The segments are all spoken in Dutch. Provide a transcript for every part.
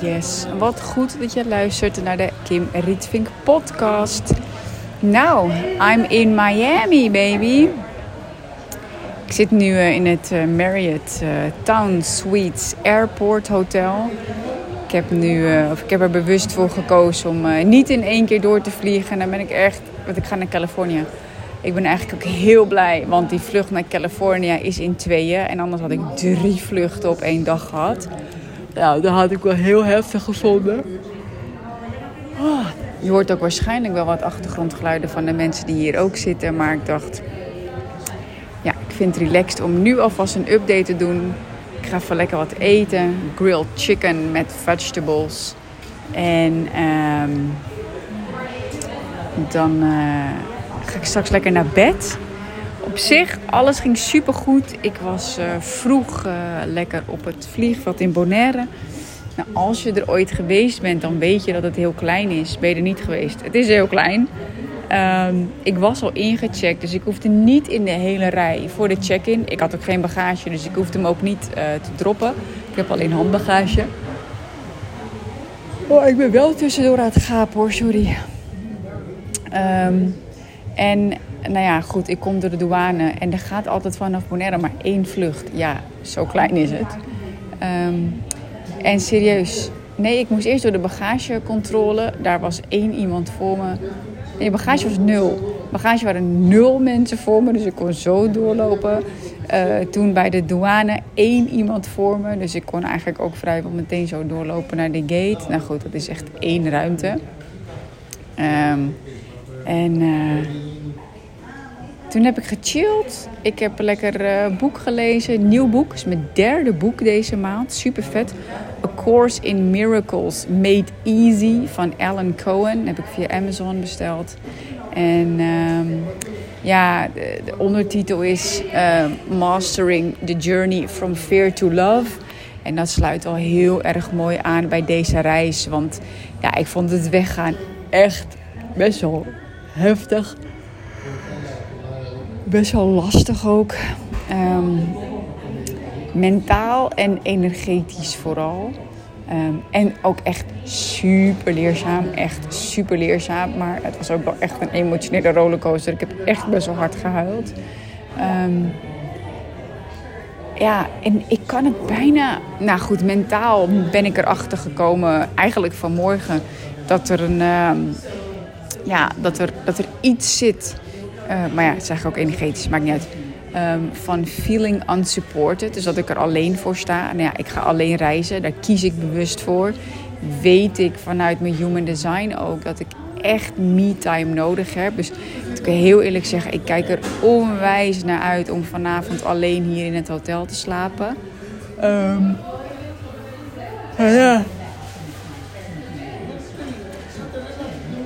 Yes, wat goed dat je luistert naar de Kim Rietvink podcast. Nou, I'm in Miami, baby. Ik zit nu eh, in het eh, Marriott uh, Town Suites Airport Hotel. Ik heb, nu, of ik heb er bewust voor gekozen om niet in één keer door te vliegen. En dan ben ik echt, want ik ga naar Californië. Ik ben eigenlijk ook heel blij, want die vlucht naar Californië is in tweeën. En anders had ik drie vluchten op één dag gehad. Nou, dat had ik wel heel heftig gevonden. Oh, je hoort ook waarschijnlijk wel wat achtergrondgeluiden van de mensen die hier ook zitten. Maar ik dacht, ja, ik vind het relaxed om nu alvast een update te doen. Ik ga even lekker wat eten. Grilled chicken met vegetables. En um, dan uh, ga ik straks lekker naar bed. Op zich, alles ging super goed. Ik was uh, vroeg uh, lekker op het vliegveld in Bonaire. Nou, als je er ooit geweest bent, dan weet je dat het heel klein is. Ben je er niet geweest? Het is heel klein. Um, ik was al ingecheckt, dus ik hoefde niet in de hele rij voor de check-in. Ik had ook geen bagage, dus ik hoefde hem ook niet uh, te droppen. Ik heb alleen handbagage. Oh, ik ben wel tussendoor aan het gapen hoor, sorry. Um, en nou ja, goed, ik kom door de douane en er gaat altijd vanaf Bonaire maar één vlucht. Ja, zo klein is het. Um, en serieus, nee, ik moest eerst door de bagagecontrole. Daar was één iemand voor me. Nee, bagage was nul. Bagage waren nul mensen voor me, dus ik kon zo doorlopen. Uh, toen bij de douane één iemand voor me. Dus ik kon eigenlijk ook vrijwel meteen zo doorlopen naar de gate. Nou goed, dat is echt één ruimte. Um, en uh, toen heb ik gechilled. Ik heb lekker uh, boek gelezen. Nieuw boek. Het is mijn derde boek deze maand. Super vet. A Course in Miracles Made Easy van Alan Cohen. heb ik via Amazon besteld. En um, ja, de, de, ondertitel is uh, Mastering the Journey from Fear to Love. En dat sluit al heel erg mooi aan bij deze reis. Want ja, ik vond het weggaan echt best wel heftig best wel lastig ook. Um, mentaal en energetisch vooral. Um, en ook echt super leerzaam. Echt super leerzaam. Maar het was ook wel echt een emotionele rollercoaster. Ik heb echt best wel hard gehuild. Um, ja, en ik kan het bijna. Nou goed, mentaal ben ik erachter gekomen, eigenlijk vanmorgen, dat er een. ja, dat er, dat er iets zit maar ja, het zeg ook energetisch, maakt niet uit. Um, van feeling unsupported. Dus dat ik er alleen voor sta. Nou ja, ik ga alleen reizen. Daar kies ik bewust voor. Weet ik vanuit mijn human design ook dat ik echt me-time nodig heb. Dus ik kan heel eerlijk zeggen, ik kijk er onwijs naar uit om vanavond alleen hier in het hotel te slapen. Um, ja.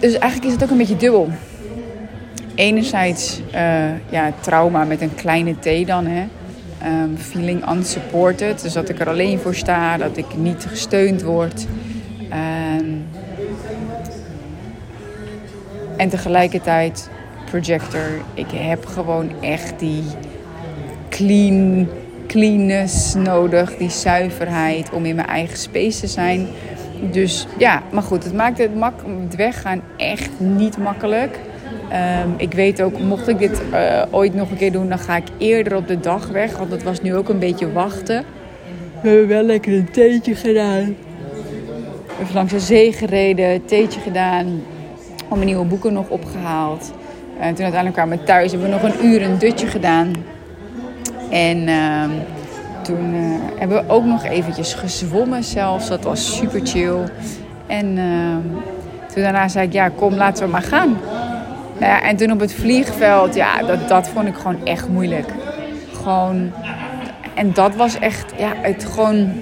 Dus eigenlijk is het ook een beetje dubbel enerzijds uh, ja, trauma met een kleine T dan. Hè. Um, feeling unsupported. Dus dat ik er alleen voor sta, dat ik niet gesteund word. Um, en tegelijkertijd projector. Ik heb gewoon echt die clean, cleanness nodig, die zuiverheid om in mijn eigen space te zijn. Dus ja, maar goed, het maakt het, mak het weggaan echt niet makkelijk. Um, ik weet ook, mocht ik dit uh, ooit nog een keer doen, dan ga ik eerder op de dag weg. Want het was nu ook een beetje wachten. We hebben wel lekker een theetje gedaan. Even langs de zee gereden, theetje gedaan. Al mijn nieuwe boeken nog opgehaald. En toen uiteindelijk kwamen we thuis. Hebben we nog een uur een dutje gedaan. En uh, toen uh, hebben we ook nog eventjes gezwommen zelfs. Dat was super chill. En ehm, toen daarna zei ik, ja kom laten we maar gaan. Ja, en toen op het vliegveld, ja, dat, dat vond ik gewoon echt moeilijk. Gewoon, en dat was echt, ja, het gewoon...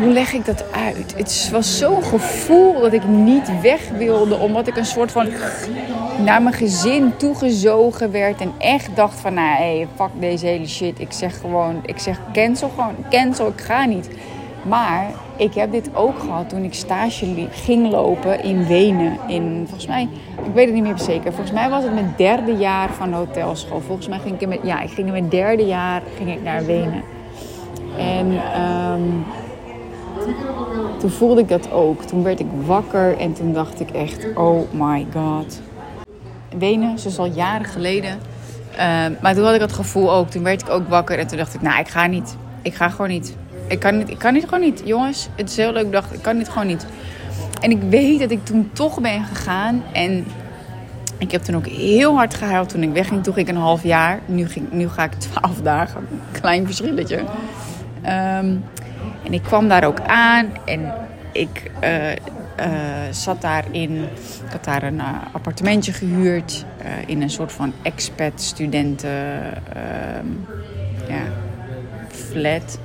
Hoe leg ik dat uit? Het was zo'n gevoel dat ik niet weg wilde, omdat ik een soort van naar mijn gezin toegezogen werd en echt dacht van, nou, hey, fuck deze hele shit. Ik zeg gewoon, ik zeg cancel gewoon, cancel, ik ga niet. Maar ik heb dit ook gehad toen ik stage ging lopen in Wenen. In, volgens mij, ik weet het niet meer zeker. Volgens mij was het mijn derde jaar van de hotelschool. Volgens mij ging ik in mijn, ja, ik ging in mijn derde jaar ging ik naar Wenen. En um, toen voelde ik dat ook. Toen werd ik wakker en toen dacht ik echt, oh my god. Wenen, ze is al jaren geleden. Ehm, maar toen had ik dat gevoel ook. Toen werd ik ook wakker en toen dacht ik, nou, ik ga niet. Ik ga gewoon niet. Ik kan niet, ik kan niet gewoon niet. Jongens, het is heel leuk. Dacht, ik kan niet gewoon niet. En ik weet dat ik toen toch ben gegaan. En ik heb toen ook heel hard gehuild toen ik wegging. Toen ging ik een half jaar. Nu, ging, nu ga ik twaalf dagen. Klein verschilletje. Ehm, en ik kwam daar ook aan. En ik uh, uh, zat daar in... Ik had daar een uh, appartementje gehuurd. in een soort van expat-studenten... Ehm, ja, flat.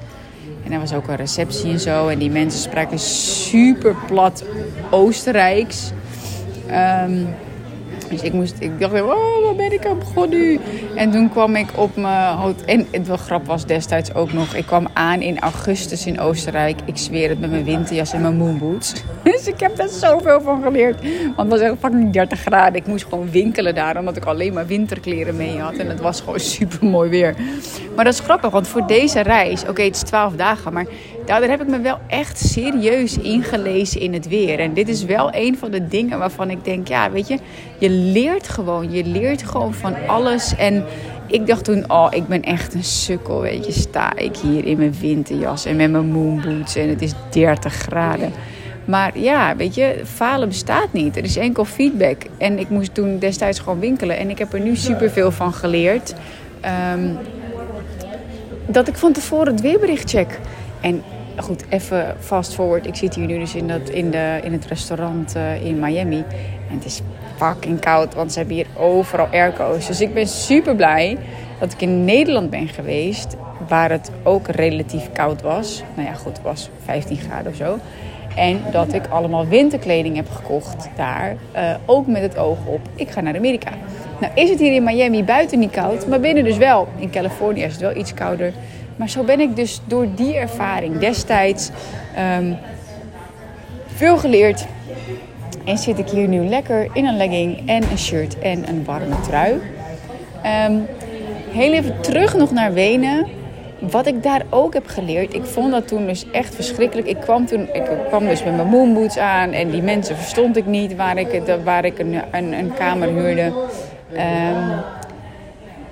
En er was ook een receptie en zo. En die mensen spraken super plat Oostenrijks. Um, dus ik, moest, ik dacht, oh, waar ben ik aan begonnen nu? En toen kwam ik op mijn hotel. En het wel grap was destijds ook nog. Ik kwam aan in augustus in Oostenrijk. Ik zweer het met mijn winterjas en mijn moonboots. Dus ik heb daar zoveel van geleerd. Want het was echt fucking 30 graden. Ik moest gewoon winkelen daar. Omdat ik alleen maar winterkleren mee had. En het was gewoon super mooi weer. Maar dat is grappig. Want voor deze reis. Oké, het is 12 dagen. Maar daar heb ik me wel echt serieus ingelezen in het weer. En dit is wel een van de dingen waarvan ik denk, ja, weet je, je leert gewoon. Je leert gewoon van alles. En ik dacht toen, oh, ik ben echt een sukkel, weet je. Sta ik hier in mijn winterjas en met mijn moonboots en het is 30 graden. Maar ja, weet je, falen bestaat niet. Er is enkel feedback. En ik moest toen destijds gewoon winkelen. En ik heb er nu superveel van geleerd. Um, dat ik van tevoren het weerbericht check. En goed, even fast forward. Ik zit hier nu dus in, dat, in, de, in het restaurant uh, in Miami. En het is fucking koud, want ze hebben hier overal airco's. Dus ik ben super blij dat ik in Nederland ben geweest, waar het ook relatief koud was. Nou ja, goed, het was 15 graden of zo. En dat ik allemaal winterkleding heb gekocht daar, uh, ook met het oog op, ik ga naar Amerika. Nou is het hier in Miami buiten niet koud, maar binnen dus wel. In Californië is het wel iets kouder. Maar zo ben ik dus door die ervaring destijds um, veel geleerd. En zit ik hier nu lekker in een legging en een shirt en een warme trui. Um, heel even terug nog naar Wenen. Wat ik daar ook heb geleerd, ik vond dat toen dus echt verschrikkelijk. Ik kwam toen, ik kwam dus met mijn moonboots aan en die mensen verstond ik niet waar ik, waar ik een, een, een kamer huurde. Um,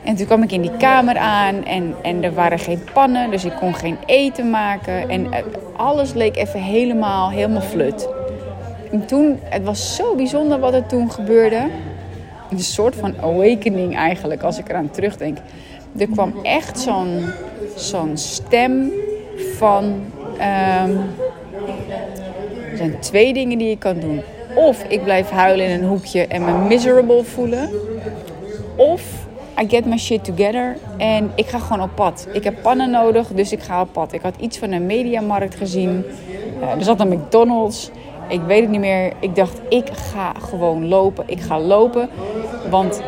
en toen kwam ik in die kamer aan en, en er waren geen pannen, dus ik kon geen eten maken. En alles leek even helemaal, helemaal flut. En toen, het was zo bijzonder wat er toen gebeurde. Een soort van awakening eigenlijk, als ik eraan terugdenk. Er kwam echt zo'n zo'n stem van... Um, er zijn twee dingen die je kan doen. Of ik blijf huilen in een hoekje en me miserable voelen. Of I get my shit together en ik ga gewoon op pad. Ik heb pannen nodig, dus ik ga op pad. Ik had iets van een mediamarkt gezien. Uh, er zat een McDonald's. Ik weet het niet meer. Ik dacht, ik ga gewoon lopen. Ik ga lopen, want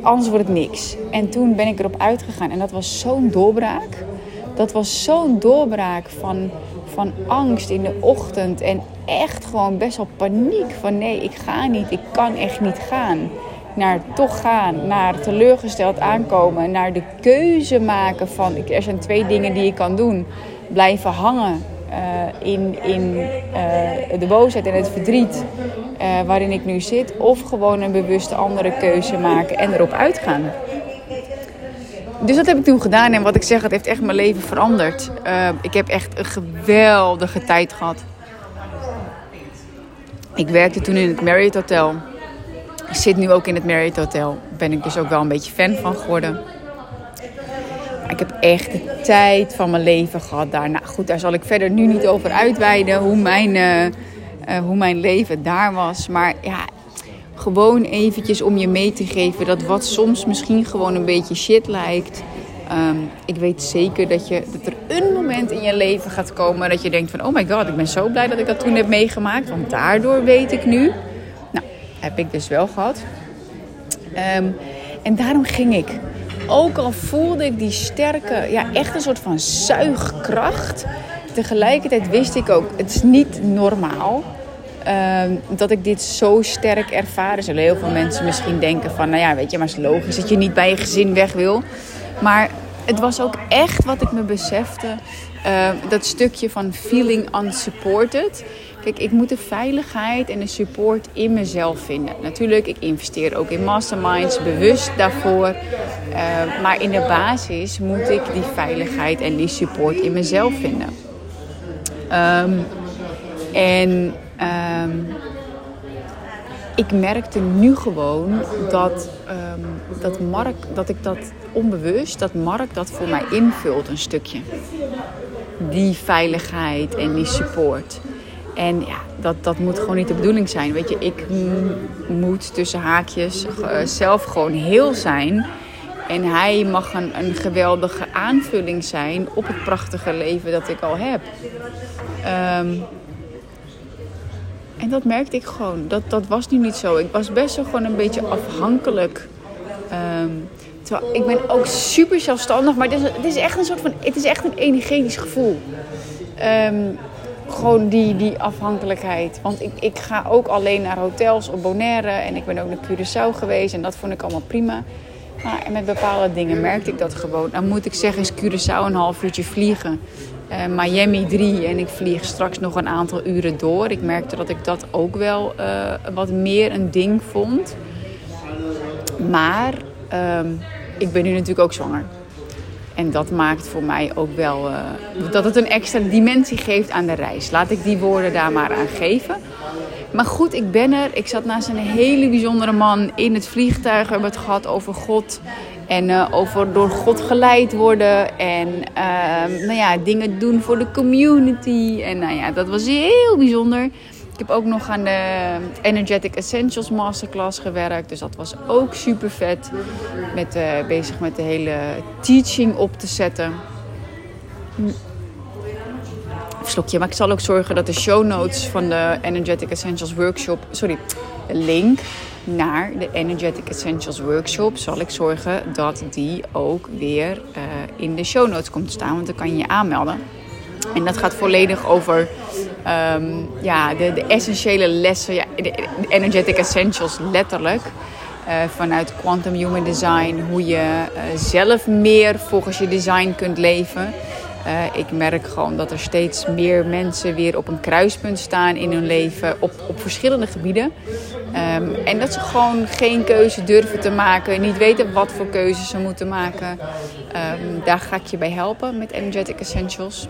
anders wordt het niks. En toen ben ik erop uitgegaan en dat was zo'n doorbraak. Dat was zo'n doorbraak van, van angst in de ochtend en echt gewoon best wel paniek. Van nee, ik ga niet, ik kan echt niet gaan naar toch gaan, naar teleurgesteld aankomen, naar de keuze maken van er zijn twee dingen die je kan doen. Blijven hangen uh, in, in uh, de boosheid en het verdriet uh, waarin ik nu zit, of gewoon een bewuste andere keuze maken en erop uitgaan. Dus dat heb ik toen gedaan en wat ik zeg, het heeft echt mijn leven veranderd. ik heb echt een geweldige tijd gehad. Ik werkte toen in het Marriott Hotel. Ik zit nu ook in het Marriott Hotel. Ben ik dus ook wel een beetje fan van geworden. Ik heb echt de tijd van mijn leven gehad daar. Nou goed, daar zal ik verder nu niet over uitweiden hoe mijn, uh, uh, hoe mijn leven daar was. Maar ja, gewoon eventjes om je mee te geven dat wat soms misschien gewoon een beetje shit lijkt. Um, ik weet zeker dat, je, dat er een moment in je leven gaat komen dat je denkt van... oh my god, ik ben zo blij dat ik dat toen heb meegemaakt. Want daardoor weet ik nu heb ik dus wel gehad. Um, en daarom ging ik. Ook al voelde ik die sterke, ja, echt een soort van zuigkracht. Tegelijkertijd wist ik ook, het is niet normaal um, dat ik dit zo sterk ervaar. Er zullen heel veel mensen misschien denken van, nou ja, weet je, maar het is logisch dat je niet bij je gezin weg wil. Maar het was ook echt wat ik me besefte. Uh, dat stukje van feeling unsupported. Kijk, ik moet de veiligheid en de support in mezelf vinden. Natuurlijk, ik investeer ook in masterminds, bewust daarvoor. Uh, maar in de basis moet ik die veiligheid en die support in mezelf vinden. Um, en ik merkte nu gewoon dat, dat, Mark, dat ik dat onbewust, dat Mark dat voor mij invult een stukje. Die veiligheid en die support. En ja, dat, dat moet gewoon niet de bedoeling zijn. Weet je, ik moet tussen haakjes uh, zelf gewoon heel zijn. En hij mag een, een geweldige aanvulling zijn op het prachtige leven dat ik al heb. Um, en dat merkte ik gewoon. Dat, dat was nu niet zo. Ik was best wel gewoon een beetje afhankelijk. Um, ik ben ook super zelfstandig. Maar het is, echt een soort van... Het is echt een energetisch gevoel. Um, gewoon die, die afhankelijkheid. Want ik, ik ga ook alleen naar hotels op Bonaire. En ik ben ook naar Curaçao geweest. En dat vond ik allemaal prima. Maar met bepaalde dingen merkte ik dat gewoon. Dan moet ik zeggen, is Curaçao een half uurtje vliegen. Uh, Miami 3 en ik vlieg straks nog een aantal uren door. Ik merkte dat ik dat ook wel uh, wat meer een ding vond. Maar uh, ik ben nu natuurlijk ook zwanger. En dat maakt voor mij ook wel uh, dat het een extra dimensie geeft aan de reis. Laat ik die woorden daar maar aan geven. Maar goed, ik ben er. Ik zat naast een hele bijzondere man in het vliegtuig. We hebben het gehad over God. En uh, over door God geleid worden. En uh, nou ja, dingen doen voor de community. En nou ja, dat was heel bijzonder. Ik heb ook nog aan de Energetic Essentials Masterclass gewerkt. Dus dat was ook super vet. Met, uh, bezig met de hele teaching op te zetten. Slokje, maar ik zal ook zorgen dat de show notes van de Energetic Essentials Workshop. Sorry, de link naar de Energetic Essentials Workshop zal ik zorgen dat die ook weer uh, in de show notes komt staan. Want dan kan je je aanmelden. En dat gaat volledig over um, ja, de, de, essentiële lessen, ja, de, Energetic Essentials letterlijk. Uh, vanuit Quantum Human Design, hoe je uh, zelf meer volgens je design kunt leven. Uh, ik merk gewoon dat er steeds meer mensen weer op een kruispunt staan in hun leven op, op verschillende gebieden. Um, en dat ze gewoon geen keuze durven te maken, niet weten wat voor keuzes ze moeten maken. Um, daar ga ik je bij helpen met Energetic Essentials.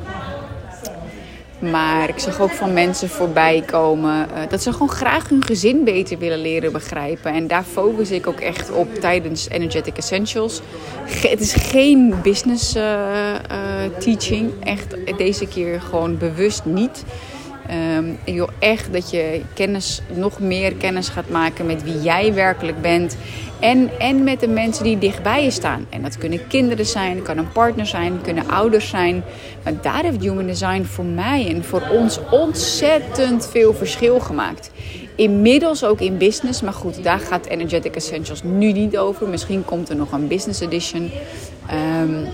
Maar ik zag ook van mensen voorbij komen uh, dat ze gewoon graag hun gezin beter willen leren begrijpen. En daar focus ik ook echt op tijdens Energetic Essentials. Het is geen business uh, uh, teaching. Echt deze keer gewoon bewust niet. Um, ik wil echt dat je kennis, nog meer kennis gaat maken met wie jij werkelijk bent. En, en met de mensen die dichtbij je staan. En dat kunnen kinderen zijn, kan een partner zijn, kunnen ouders zijn. Maar daar heeft Human Design voor mij en voor ons ontzettend veel verschil gemaakt. Inmiddels ook in business. Maar goed, daar gaat Energetic Essentials nu niet over. Misschien komt er nog een business edition. Um,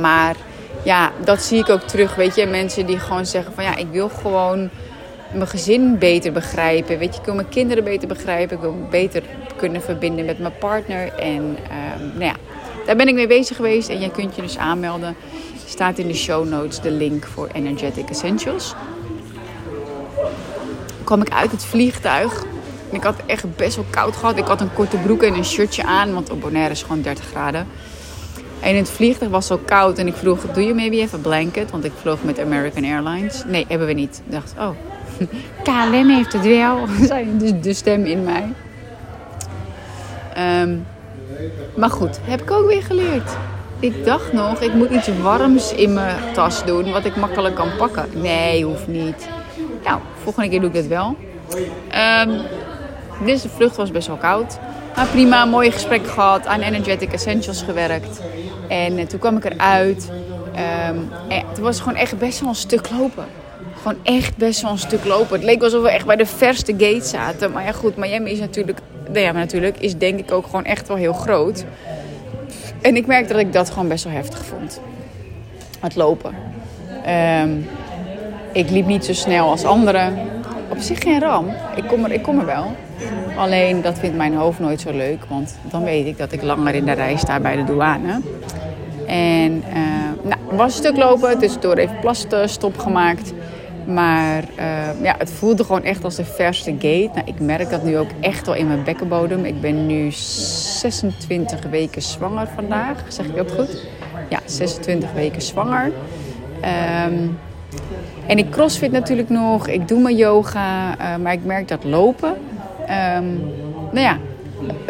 maar ja, dat zie ik ook terug. Weet je, mensen die gewoon zeggen van ja, ik wil gewoon mijn gezin beter begrijpen. Weet je, ik wil mijn kinderen beter begrijpen. Ik wil me beter kunnen verbinden met mijn partner. En um, nou ja, daar ben ik mee bezig geweest. En jij kunt je dus aanmelden. Staat in de show notes de link voor Energetic Essentials. Kwam ik uit het vliegtuig. Ik had echt best wel koud gehad. Ik had een korte broek en een shirtje aan. Want op Bonaire is gewoon 30 graden. En in het vliegtuig was zo koud. En ik vroeg, doe je maybe even blanket? Want ik vloog met American Airlines. Nee, hebben we niet. Ik dacht, oh, KLM heeft het wel. zei dus de stem in mij. Um, maar goed, heb ik ook weer geleerd. Ik dacht nog, ik moet iets warms in mijn tas doen, wat ik makkelijk kan pakken. Nee, hoeft niet. Nou, volgende keer doe ik dat wel. Um, deze vlucht was best wel koud. Maar prima, mooi gesprek gehad, aan Energetic Essentials gewerkt. En uh, toen kwam ik eruit. Um, en het was gewoon echt best wel een stuk lopen. Gewoon echt best wel een stuk lopen. Het leek alsof we echt bij de verste gate zaten. Maar ja, goed, Miami is natuurlijk, nou ja, natuurlijk, is denk ik ook gewoon echt wel heel groot. En ik merkte dat ik dat gewoon best wel heftig vond. Het lopen. Um, ik liep niet zo snel als anderen. Op zich geen ram. Ik kom, er, ik kom er wel. Alleen dat vindt mijn hoofd nooit zo leuk. Want dan weet ik dat ik langer in de rij sta bij de douane. En uh, nou, was een stuk lopen, tussendoor even plaststop gemaakt. Maar uh, ja, het voelde gewoon echt als de verste gate. Nou, ik merk dat nu ook echt wel in mijn bekkenbodem. Ik ben nu 26 weken zwanger vandaag. Zeg ik dat goed? Ja, 26 weken zwanger. Um, en ik crossfit natuurlijk nog. Ik doe mijn yoga. Uh, maar ik merk dat lopen... Um, nou ja,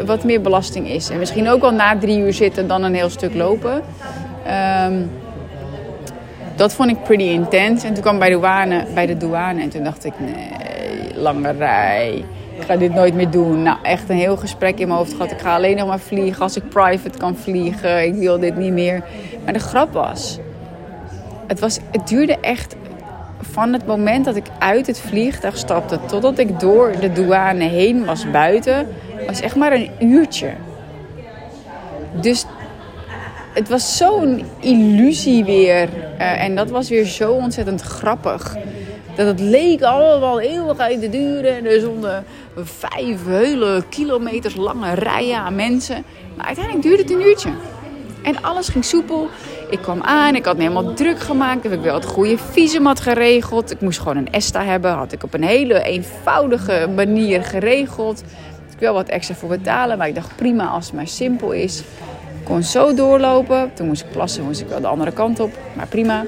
wat meer belasting is. En misschien ook wel na drie uur zitten dan een heel stuk lopen. Um, dat vond ik pretty intens. En toen kwam bij de douane, bij de douane en toen dacht ik, nee, lange rij. Ik ga dit nooit meer doen. Nou, echt een heel gesprek in mijn hoofd gehad. Ik ga alleen nog maar vliegen als ik private kan vliegen. Ik wil dit niet meer. Maar de grap was, het, was, het duurde echt van het moment dat ik uit het vliegtuig stapte totdat ik door de douane heen was buiten, was echt maar een uurtje. Dus het was zo'n illusie weer. Uh, en dat was weer zo ontzettend grappig. Dat het leek allemaal eeuwigheid te duren. En er stonden vijf hele kilometers lange rijen aan mensen. Maar uiteindelijk duurde het een uurtje. En alles ging soepel. Ik kwam aan, ik had me helemaal druk gemaakt. Heb ik wel het goede visum had geregeld. Ik moest gewoon een ESTA hebben. Had ik op een hele eenvoudige manier geregeld. Ik wel wat extra voor betalen. Maar ik dacht prima als het maar simpel is. Ik kon zo doorlopen. Toen moest ik plassen, moest ik wel de andere kant op. Maar prima.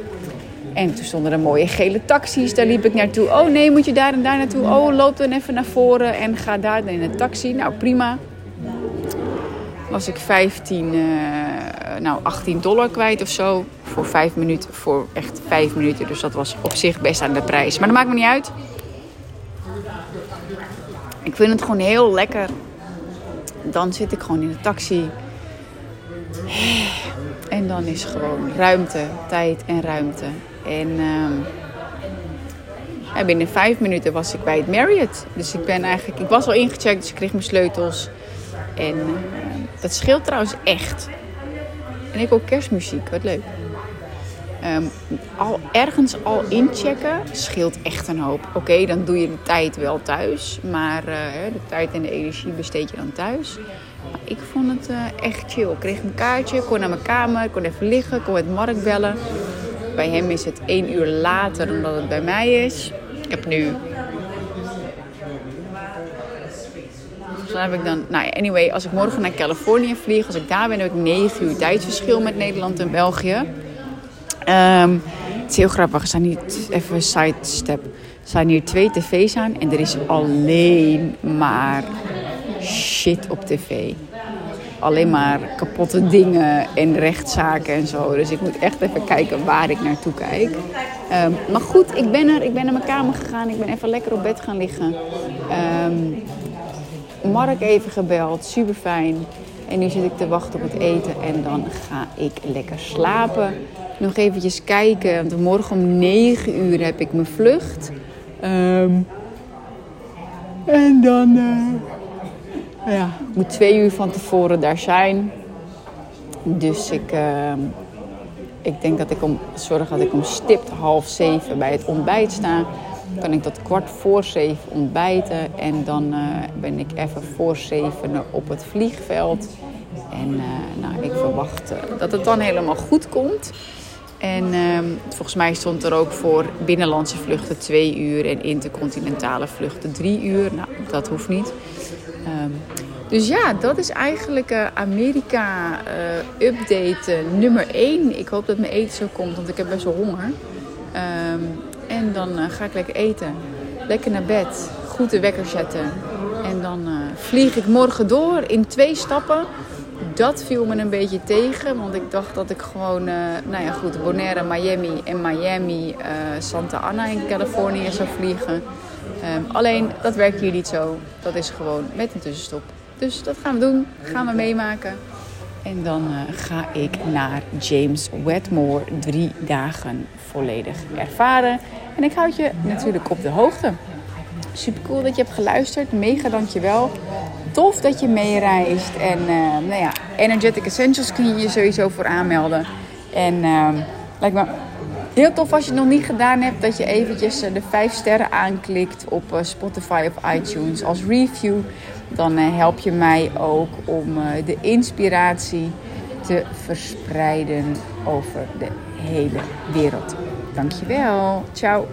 En toen stonden er mooie gele taxis. Daar liep ik naartoe. Oh nee, moet je daar en daar naartoe? Oh, loop dan even naar voren en ga daar in een taxi. Nou, prima. Was ik 15, uh, nou 18 dollar kwijt of zo. Voor 5 minuten. Voor echt 5 minuten. Dus dat was op zich best aan de prijs. Maar dat maakt me niet uit. Ik vind het gewoon heel lekker. Dan zit ik gewoon in de taxi. En dan is gewoon ruimte, tijd en ruimte. En uh, binnen vijf minuten was ik bij het Marriott. Dus ik ben eigenlijk, ik was al ingecheckt, dus ik kreeg mijn sleutels. En uh, dat scheelt trouwens echt. En ik ook kerstmuziek, wat leuk. Um, al ergens al inchecken scheelt echt een hoop. Oké, dan doe je de tijd wel thuis. Maar uh, de tijd en de energie besteed je dan thuis. Ik vond het uh, echt chill. Ik kreeg een kaartje, kon naar mijn kamer, kon even liggen, kon met Mark bellen. Bij hem is het één uur later dan dat het bij mij is. Ik heb nu. Dus heb ik dan. Nou ja, anyway, als ik morgen naar Californië vlieg, als ik daar ben, heb ik 9 uur tijdsverschil met Nederland en België. Um, het is heel grappig. Er zijn hier even sidestep. Er zijn hier twee tv's aan en er is alleen maar shit op tv alleen maar kapotte dingen en rechtszaken en zo. Dus ik moet echt even kijken waar ik naartoe kijk. Um, maar goed, ik ben er. Ik ben naar mijn kamer gegaan. Ik ben even lekker op bed gaan liggen. Um, Mark even gebeld. Super fijn. En nu zit ik te wachten op het eten. En dan ga ik lekker slapen. Nog eventjes kijken. Want morgen om 9 uur heb ik mijn vlucht. Um, en dan... Uh ja, ik moet twee uur van tevoren daar zijn. Dus ik, uh, ik denk dat ik om, zorg dat ik om stipt half zeven bij het ontbijt sta. Kan ik tot kwart voor zeven ontbijten. En dan uh, ben ik even voor zeven op het vliegveld. En uh, nou, ik verwacht dat het dan helemaal goed komt. En ehm, volgens mij stond er ook voor binnenlandse vluchten twee uur en intercontinentale vluchten drie uur. Nou, dat hoeft niet. Um, dus ja, dat is eigenlijk Amerika update uh, nummer 1. Ik hoop dat mijn eten zo komt, want ik heb best wel honger. Um, en dan ga ik lekker eten. Lekker naar bed. Goed de wekker zetten. En dan vlieg ik morgen door in twee stappen. Dat viel me een beetje tegen, want ik dacht dat ik gewoon, nou ja goed, Bonaire, Miami en Miami, Santa Ana in Californië zou vliegen. Um, alleen, dat werkt hier niet zo. Dat is gewoon met een tussenstop. Dus dat gaan we doen. Gaan we meemaken. En dan uh, ga ik naar James Wetmore drie dagen volledig ervaren. En ik houd je natuurlijk op de hoogte. Super cool dat je hebt geluisterd. Mega dankjewel. Tof dat je meereist. En uh, nou ja, Energetic Essentials kun je je sowieso voor aanmelden. En uh, lijkt me heel tof als je het nog niet gedaan hebt. Dat je eventjes de 5 sterren aanklikt op Spotify of iTunes als review dan eh, help je mij ook om eh, de inspiratie te verspreiden over de hele wereld. Dankjewel. Ciao.